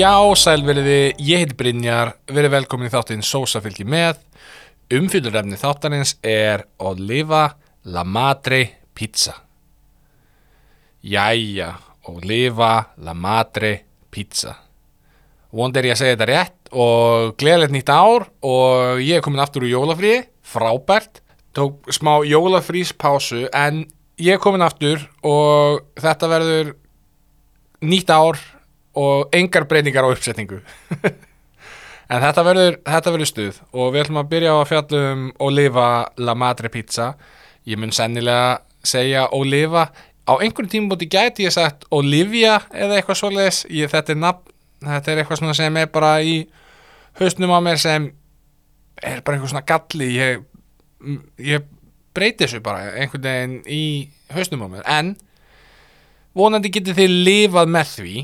Já, sæl veriði, ég heiti Brynjar, verið velkomin í þáttinn Sósa fylgji með. Umfyllurefni þáttanins er Oliva La Madre Pizza. Jæja, Oliva La Madre Pizza. Vond er ég að segja þetta rétt og gleðilegt nýtt ár og ég er komin aftur úr jólafríi, frábært. Tók smá jólafríspásu en ég er komin aftur og þetta verður nýtt ár og engar breytingar á uppsetningu. En þetta verður, þetta verður stuð. Og við ætlum að byrja á að fjalla um Oliva La Madre Pizza. Ég mun sennilega segja Oliva. Á einhvern tímabóti gæti ég sagt Olivia eða eitthvað svoleiðis. Ég, þetta, er nafn, þetta er eitthvað sem er bara í hausnum á mér sem er bara eitthvað svona galli. Ég, ég breyti þessu bara einhvern veginn í hausnum á mér. En vonandi getið þið lifað með því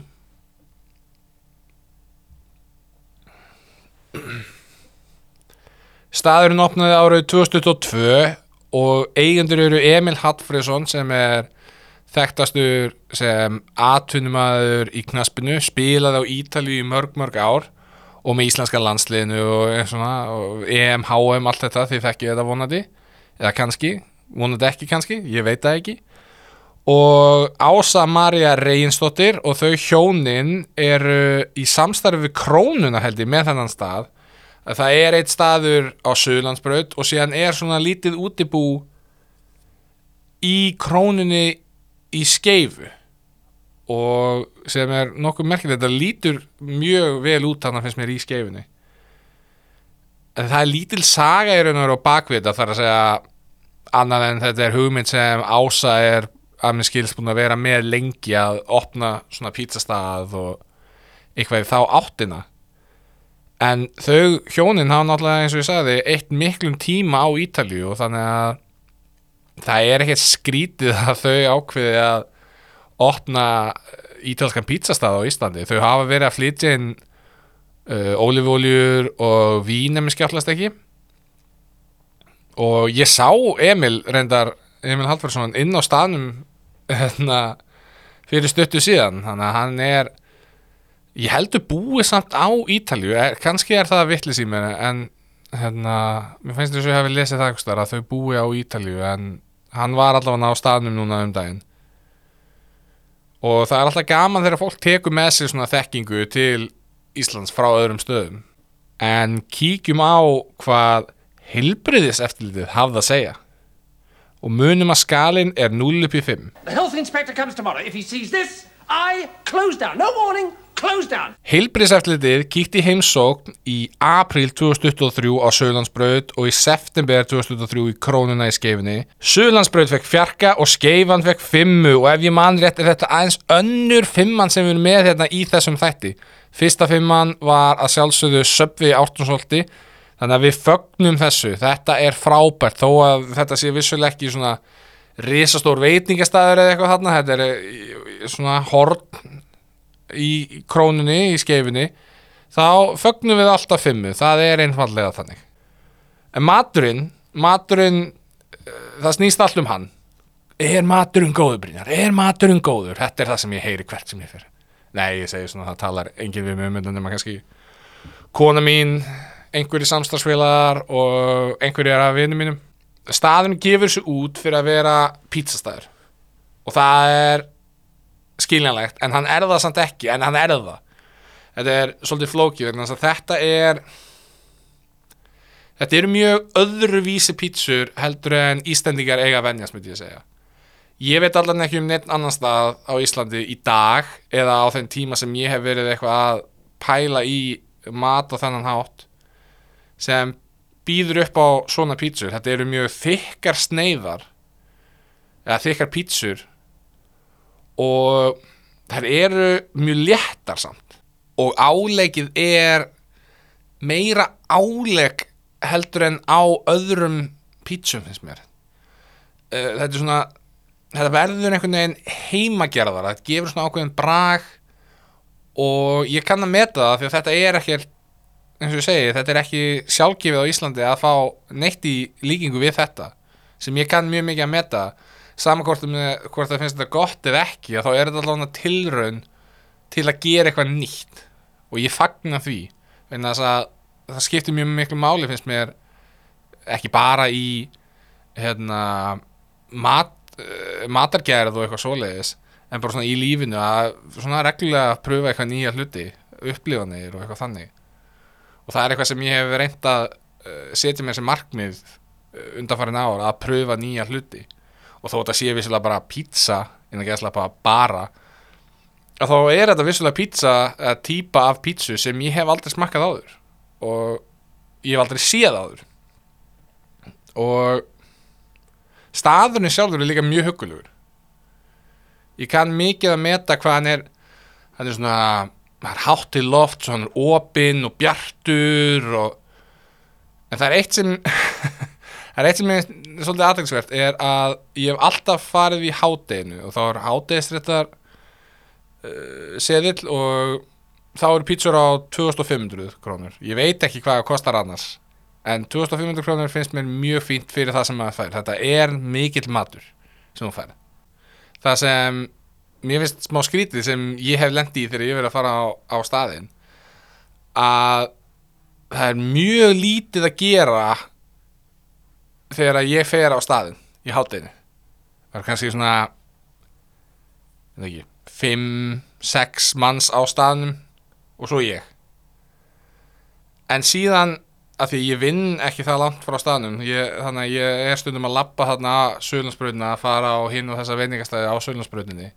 Staðurinn opnaði árið 2022 og eigendur eru Emil Hallfriðsson sem er þekktastur sem atvinnumæður í knaspinu, spilaði á Ítalíu í mörg mörg ár og með íslenska landsliðinu og, svona, og EM, HM, allt þetta því þekki þetta vonandi, eða kannski vonandi ekki kannski, ég veit það ekki og Ása Marja Reinsdóttir og þau hjónin eru í samstarfi við Krónuna held ég með þennan stað. Að það er eitt staður á Suðlandsbraut og síðan er svona lítið útibú í Krónunni í skeifu. Og sem er nokkuð merkilegt þetta lítur mjög vel út þannig að finnst mér í skeifunni. En það er lítil saga í raun og veru á bakvita þar að segja annað en þetta er hugmynd sem Ása er að minn skils búin að vera með lengi að opna svona pizzastað og eitthvað þá áttina. En þau hjónin hafa náttúrulega eins og ég sagði eitt miklum tíma á Ítalju og þannig að það er ekkert skrítið að þau ákveði að opna ítalskan pizzastað á Íslandi. Þau hafa verið að flytja inn uh, ólífóljur og vín ef mér skjáttlast ekki. Og ég sá Emil reyndar Emil Hallvarsson inn á staðnum hérna, fyrir stuttu síðan. Þannig að hann er ég heldur búið samt á Ítalju er, kannski er það vittlis í mér en hérna, mér finnst þess að ég hef lesið það eitthvað að þau búið á Ítalju en hann var allavega á staðnum núna um daginn. Og það er alltaf gaman þegar fólk tekur með sig svona þekkingu til Íslands frá öðrum stöðum. En kíkjum á hvað hilbriðis eftirlitið hafði að segja og munum að skalin er 0 upp í 5. The health inspector comes tomorrow. If he sees this, I close down. No warning, close down. Heilbríðseftlitið kíkti heimsókn í april 2023 á Söðlandsbraut og í september 2023 í Krónuna í skeifinni. Söðlandsbraut fekk fjarka og skeifan fekk fimmu og ef ég mann rétt er þetta aðeins önnur fimman sem við erum með hérna í þessum þætti. Fyrsta fimman var að sjálfsögðu Söpvi Ártunsólti þannig að við fögnum þessu. Þetta er frábært þó að þetta sé vissuleg ekki svona risastór veitingastæður eða eitthvað þarna. Þetta er eh, svona horn í krónunni, í skeifinni þá fögnum við alltaf fimmu. Það er einfallega þannig. En maturinn maturinn, eh, það snýst allt um hann. Er maturinn góður Brynjar, er maturinn góður? Þetta er það sem ég heyri hvert sem ég fyrir nei, ég segi svona, það talar enginn við mig um þetta nema kannski kona mín einhverjir samstagsfélagar og einhverjir af vinnum mínum. Staðin gefur sér út fyrir að vera pizzastæður og það er skiljanlegt en hann er það samt ekki en hann er það. Þetta er svolítið flókið þetta er þetta eru mjög öðruvísi pítsur heldur en Íslendingar eiga að venjast myndi ég segja. Ég veit allan ekki um neitt annan stað á Íslandi í dag eða á þenn tíma sem ég hef verið eitthvað að pæla í mat og þennan hátt sem býður upp á svona pítsur. Þetta eru mjög þykkar sneiðar eða þykkar pítsur og þær eru mjög léttar samt. Og áleikið er meira áleik heldur en á öðrum pítsum finnst mér. Uh, þetta er svona þetta verður einhvern veginn heimagerðar þetta gefur svona ákveðin brag og ég kann að meta það því að þetta er ekkert eins og ég segi, þetta er ekki sjálfgefið á Íslandi að fá neitt í líkingu við þetta sem ég kann mjög mikið að meta. Saman hvort, hvort það finnst þetta gott eða ekki þá er þetta allavega tilraun til að gera eitthvað nýtt. Og ég fagna því en þess að það skiptir mjög miklu máli finnst mér ekki bara í hérna mat, uh, matargerð og eitthvað svoleiðis en bara svona í lífinu að reglulega pröfa eitthvað nýja hluti upplifanir og eitthvað þannig og það er eitthvað sem ég hef reynd að uh, setja mér sem markmið uh, undanfarin ár að pröfa nýja hluti. Og þó þetta sé vissulega bara pizza en að geðslega bara að þá er þetta vissulega pizza eða típa af pizzu sem ég hef aldrei smakkað áður. Og ég hef aldrei séð áður. Og staðurinn sjálfur er líka mjög huggulegur. Ég kann mikið að meta hvað hann er hann er svona hann er hátt til loft, svo hann er opinn og bjartur og en það er eitt sem það er eitt sem er svolítið aðeinsvert er að ég hef alltaf farið í hádeginu og þá er hádegisréttar uh, seðill og þá eru pítsur á 2500 krónur. Ég veit ekki hvað það kostar annars en 2500 krónur finnst mér mjög fínt fyrir það sem maður fær. Þetta er mikill matur sem þú fær það sem mér finnst smá skrítið sem ég hef lendi í þegar ég verið að fara á, á staðinn að það er mjög lítið að gera þegar ég fer á staðinn í hátdeinu það er kannski svona ekki 5-6 manns á staðnum og svo ég. En síðan að því ég vinn ekki það langt frá staðnum ég, þannig að ég er stundum að labba þarna Söðlandsbröðina að fara á hinn og þessa veitingastæði á Söðlandsbröðinni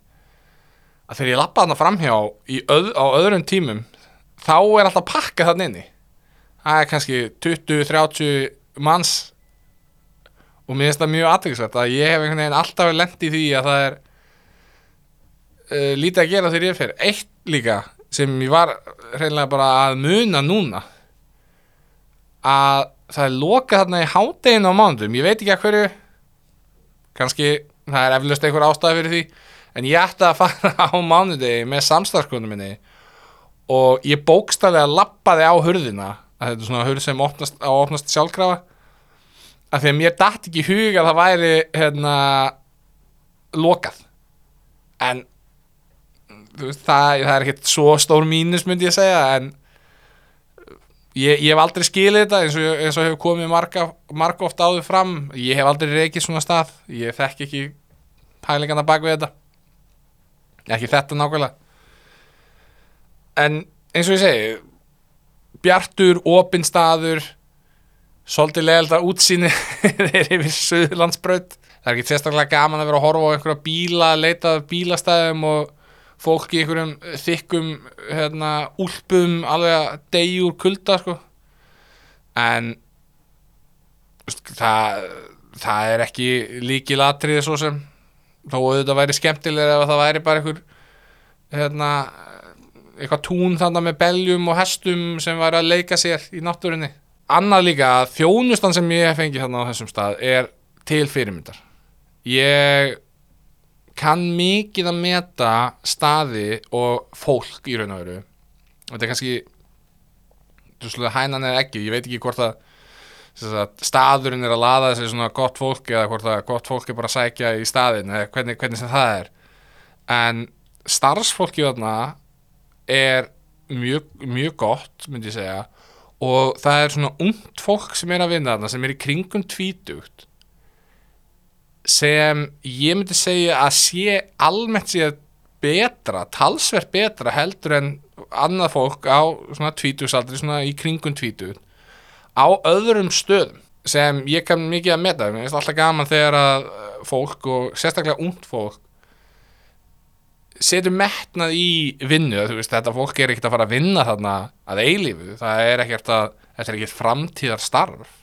að þegar ég labba þarna framhjá öð, á öðrum tímum þá er alltaf pakka þarna inni. Það er kannski 20-30 manns og mér finnst það mjög aðeinsvært að ég hef einhvern veginn alltaf lent í því að það er uh, lítið að gera þegar ég fer. Eitt líka sem ég var reynilega bara að muna núna að það er lokað þarna í hádeginu á mánudum ég veit ekki að hverju. Kannski, það er eflust einhver ástæði fyrir því en ég ætti að fara á mánudegi með samstarfskunum minni og ég bókstaflega lappaði á hurðina að þetta er svona hurð sem opnast, á opnast sjálfkrafa að því að mér dætt ekki í hug að það væri hérna lokað. En veist, það, það er ekkert svo stór mínus myndi ég segja en ég, ég hef aldrei skilið þetta eins og, eins og hefur komið marga, marga oft áður fram. Ég hef aldrei reykið svona stað. Ég þekk ekki pælingana bak við þetta ekki þetta nákvæmlega. En eins og ég segi bjartur, opinn staður svolítið leðaldar útsýni þeir yfir Suðurlandsbraut. Það er ekki sérstaklega gaman að vera að horfa á einhverja bíla, leita að bílastæðum og fólk í einhverjum þykkum hérna, úlpum alveg að degi úr kulda sko. en það, það er ekki líki latriði svo sem þó auðvitað væri skemmtilega ef það væri bara einhver hérna, eitthvað tún þannig með beljum og hestum sem væri að leika sér í náttúrunni. Annað líka að þjónustan sem ég hef fengið þarna á þessum stað er til fyrirmyndar. Ég kann mikið að meta staði og fólk í raun og veru. Þetta er kannski hænan eða ekki, ég veit ekki hvort að staðurinn er að laða þessi svona gott fólk eða hvort að gott fólk er bara sækja í staðin eða hvernig, hvernig sem það er. En starfsfólki þarna er mjög, mjög gott myndi ég segja og það er svona ungt fólk sem er að vinna þarna sem er í kringum tvítugt sem ég myndi segja að sé almennt sé betra, talsvert betra heldur en annað fólk á svona tvítugsaldri, svona í kringum tvítugt á öðrum stöðum sem ég kann mikið að meta. Mér finnst alltaf gaman þegar að uh, fólk og sérstaklega ungt fólk setur metnað í vinnu, þú veist, þetta fólk er ekkert að fara að vinna þarna að eilífu. Það er ekkert að, þetta er ekkert framtíðar starf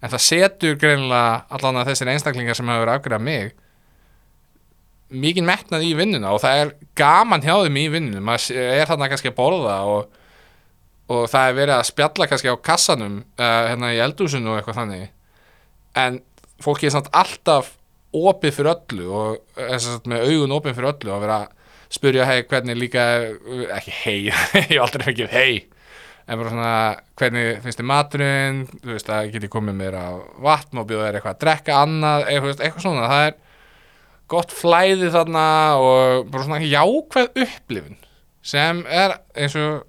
en það setur greinilega allan að þessir einstaklingar sem hafa verið afgriðað mig mikið metnað í vinnuna og það er gaman hjá þeim í vinnunum maður er þarna kannski að borða og, og það er verið að spjalla kannski á kassanum uh, hérna í eldúsinu og eitthvað þannig. En fólki er samt alltaf opið fyrir öllu og er samt með augun opið fyrir öllu og vera að spurja hei hvernig líka ekki hei, ég hef aldrei fengið hei en bara svona hvernig finnst þið maturinn? Þú veist að geti komið á vatn og bjóða þér eitthvað að drekka annað eitthvað, eitthvað svona, það er gott flæði þarna og bara svona jákvæð upplifun sem er eins og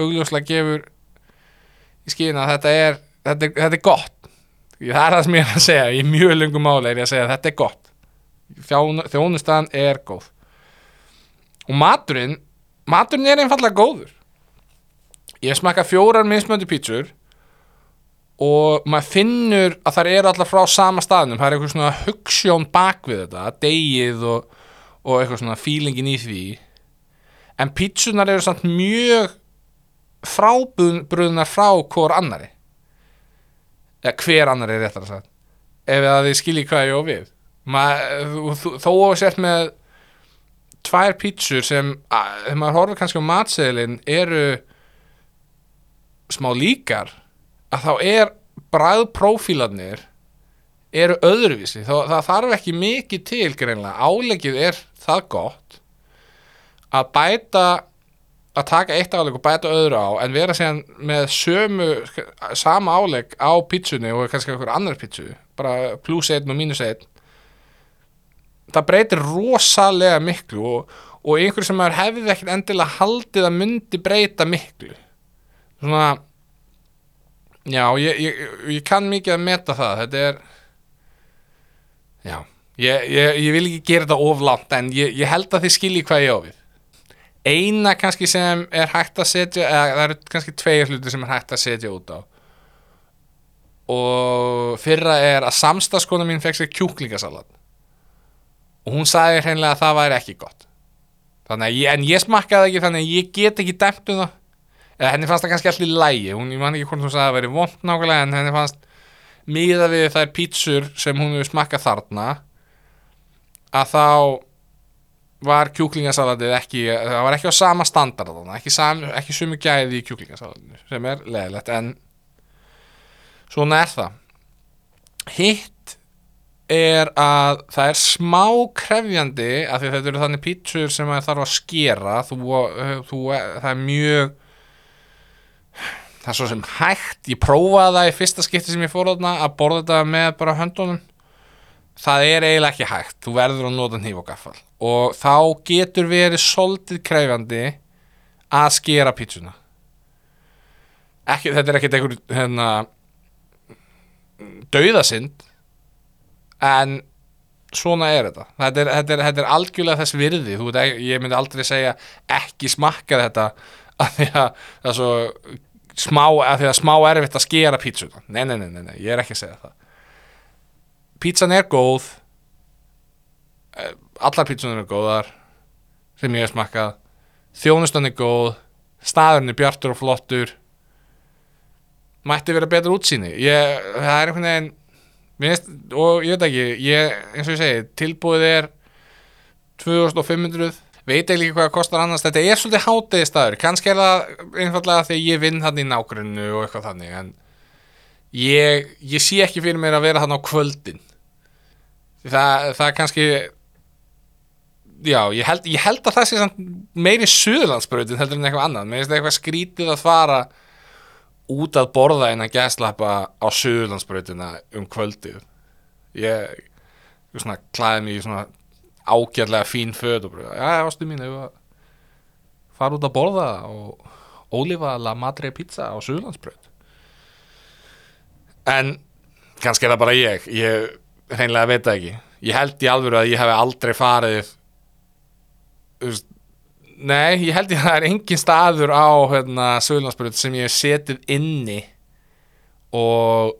augljóslega gefur í skýna að þetta er þetta er, þetta er gott. Það er það sem ég er að segja, í mjög lungum máli er ég að segja að þetta er gott. Þjón, þjónustan er góð. Og maturinn maturinn er einfallega góður. Ég smakka fjórar mismöndi pítsur og maður finnur að þær eru allar frá sama staðnum. Það er eitthvað svona hugssjón bak við þetta degið og, og eitthvað svona feelingin í því. En pítsunar eru samt mjög frábrúðunar frá hvor annari. Eða hver annari er sagt. Ef að þið skiljið hvað ég á við. Maður, þú- þó að sért með tvær pítsur sem þegar maður horfir kannski á matseðilinn eru smá líkar að þá er bræðprófílarnir eru öðruvísi. Þá, það þarf ekki mikið til greinlega áleggið er það gott að bæta að taka eitt álegg og bæta öðru á en vera síðan með sömu sama álegg á pítsunni og kannski einhver annar pítsu bara pluss einn og mínus einn það breytir rosalega miklu og, og einhver sem maður hefði ekkert endilega haldið að myndi breyta miklu. Svona já, ég, ég, ég kann mikið að meta það þetta er já, ég, ég, vil ekki gera þetta oflant en ég held að þið skilji hvað ég á við eina kannski sem er hægt að setja eða það eru kannski tveir hluti sem er hægt að setja út á. Og fyrra er að samstagskona mín fekk sér kjúklingasalat. Og hún sagði hreinlega að það væri ekki gott. Ég, en ég smakkaði ekki þannig að ég get ekki dæmt um það. Eða henni fannst það kannski allir lægi hún, ég man ekki hvort hún sagði að það væri vond nákvæmlega en henni fannst miða við þær pítsur sem hún hefur smakkað þarna að þá var kjúklingasalatið ekki það var ekki á sama standard ekki, sam, ekki sumu gæði í kjúklingasalatinu sem er leðilegt en svona er það. Hitt er að það er smá krefjandi af því þetta eru þannig pítsur sem maður þarf að skera þú, þú, það er mjög það er svo sem hægt ég prófaði það í fyrsta skipti sem ég fór að borða þetta með bara höndunum það er eiginlega ekki hægt. Þú verður að nota hníf og gaffal og þá getur verið soldið krefjandi að skera pítsuna. Ekki, þetta er ekkert einhver hérna, dauðasind en svona er þetta. Þetta er, þetta er, þetta er algjörlega þess virði. Veit, ég myndi aldrei segja ekki smakka þetta af því að það er svo smá, af því að smá erfitt að skera pítsuna. Nei, nei, nei, nei, nei, ég er ekki að segja það pítsan er góð. Eh, allar pítsunar eru góðar sem ég hef smakkað. Þjónustan er góð staðurinn er bjartur og flottur. Mætti vera betur útsýni. Ég, það er einhvern veginn mér finnst, og ég veit ekki ég, eins og ég segi, tilbúið er 2500 veit ekki hvað það kostar annars. Þetta er svolítið hátegi staður, kannski er það einfallega að ég vinn hann í nágrunnu og eitthvað þannig en ég, ég sé ekki fyrir mér að vera hann á kvöldin. Það, það er kannski já, ég held, ég held að það sé meiri suðlandsbrautin heldur en eitthvað annað. Mér finnst það eitthvað skrítið að fara út að borða en að gæslappa á suðurlandsbrautina um kvöldið. Ég, ég svona klæði mig í svona ágjörlega fín föt og bara, já, ástu mín ef að fara út að borða og ólífa la madre pizza á suðurlandsbraut en kannski er það bara ég. Ég hreinlega veit það ekki. Ég held í alvöru að ég hef aldrei farið veist, Nei, ég held ég að það er engin staður á hérna, Söðlandsbröð sem ég hef setið inni og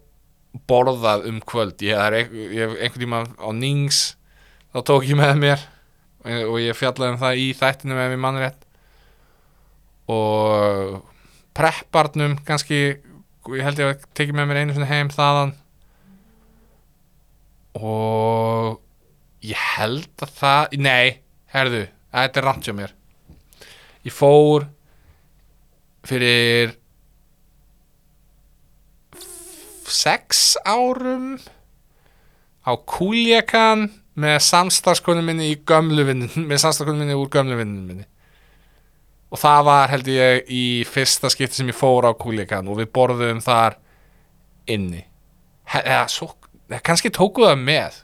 borðað um kvöld. Ég hef einhvern tíma á Nings þá tók ég með mér og ég fjallaði um það í þættinu með mér mannrétt og prepparnum kannski ég held ég að tekið með mér einu sinni heim þaðan. Og ég held að það nei, herðu, þetta er rangt hjá mér. Ég fór fyrir sex árum á Kúljakan með samstarfskonu minni í gömlu vinnin með samstarfskonu minni úr gömlu vinnin minni og það var held ég í fyrsta skipti sem ég fór á Kúljakan og við borðum þar inni. Eða svo, kannski tóku það með.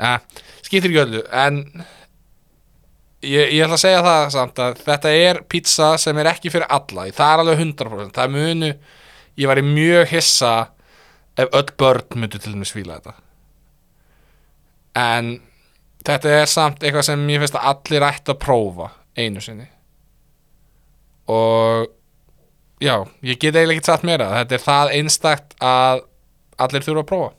Ja, skiptir ekki öllu en ég, ég ætla að segja það samt að þetta er pizza sem er ekki fyrir alla það er alveg 100% það munu, ég væri mjög hissa ef öll börn myndu til dæmis fíla þetta. En þetta er samt eitthvað sem ég finnst að allir ætti að prófa einu sinni. Og já, ég get eiginlega ekki satt meira. Þetta er það einstakt að allir þurfa að prófa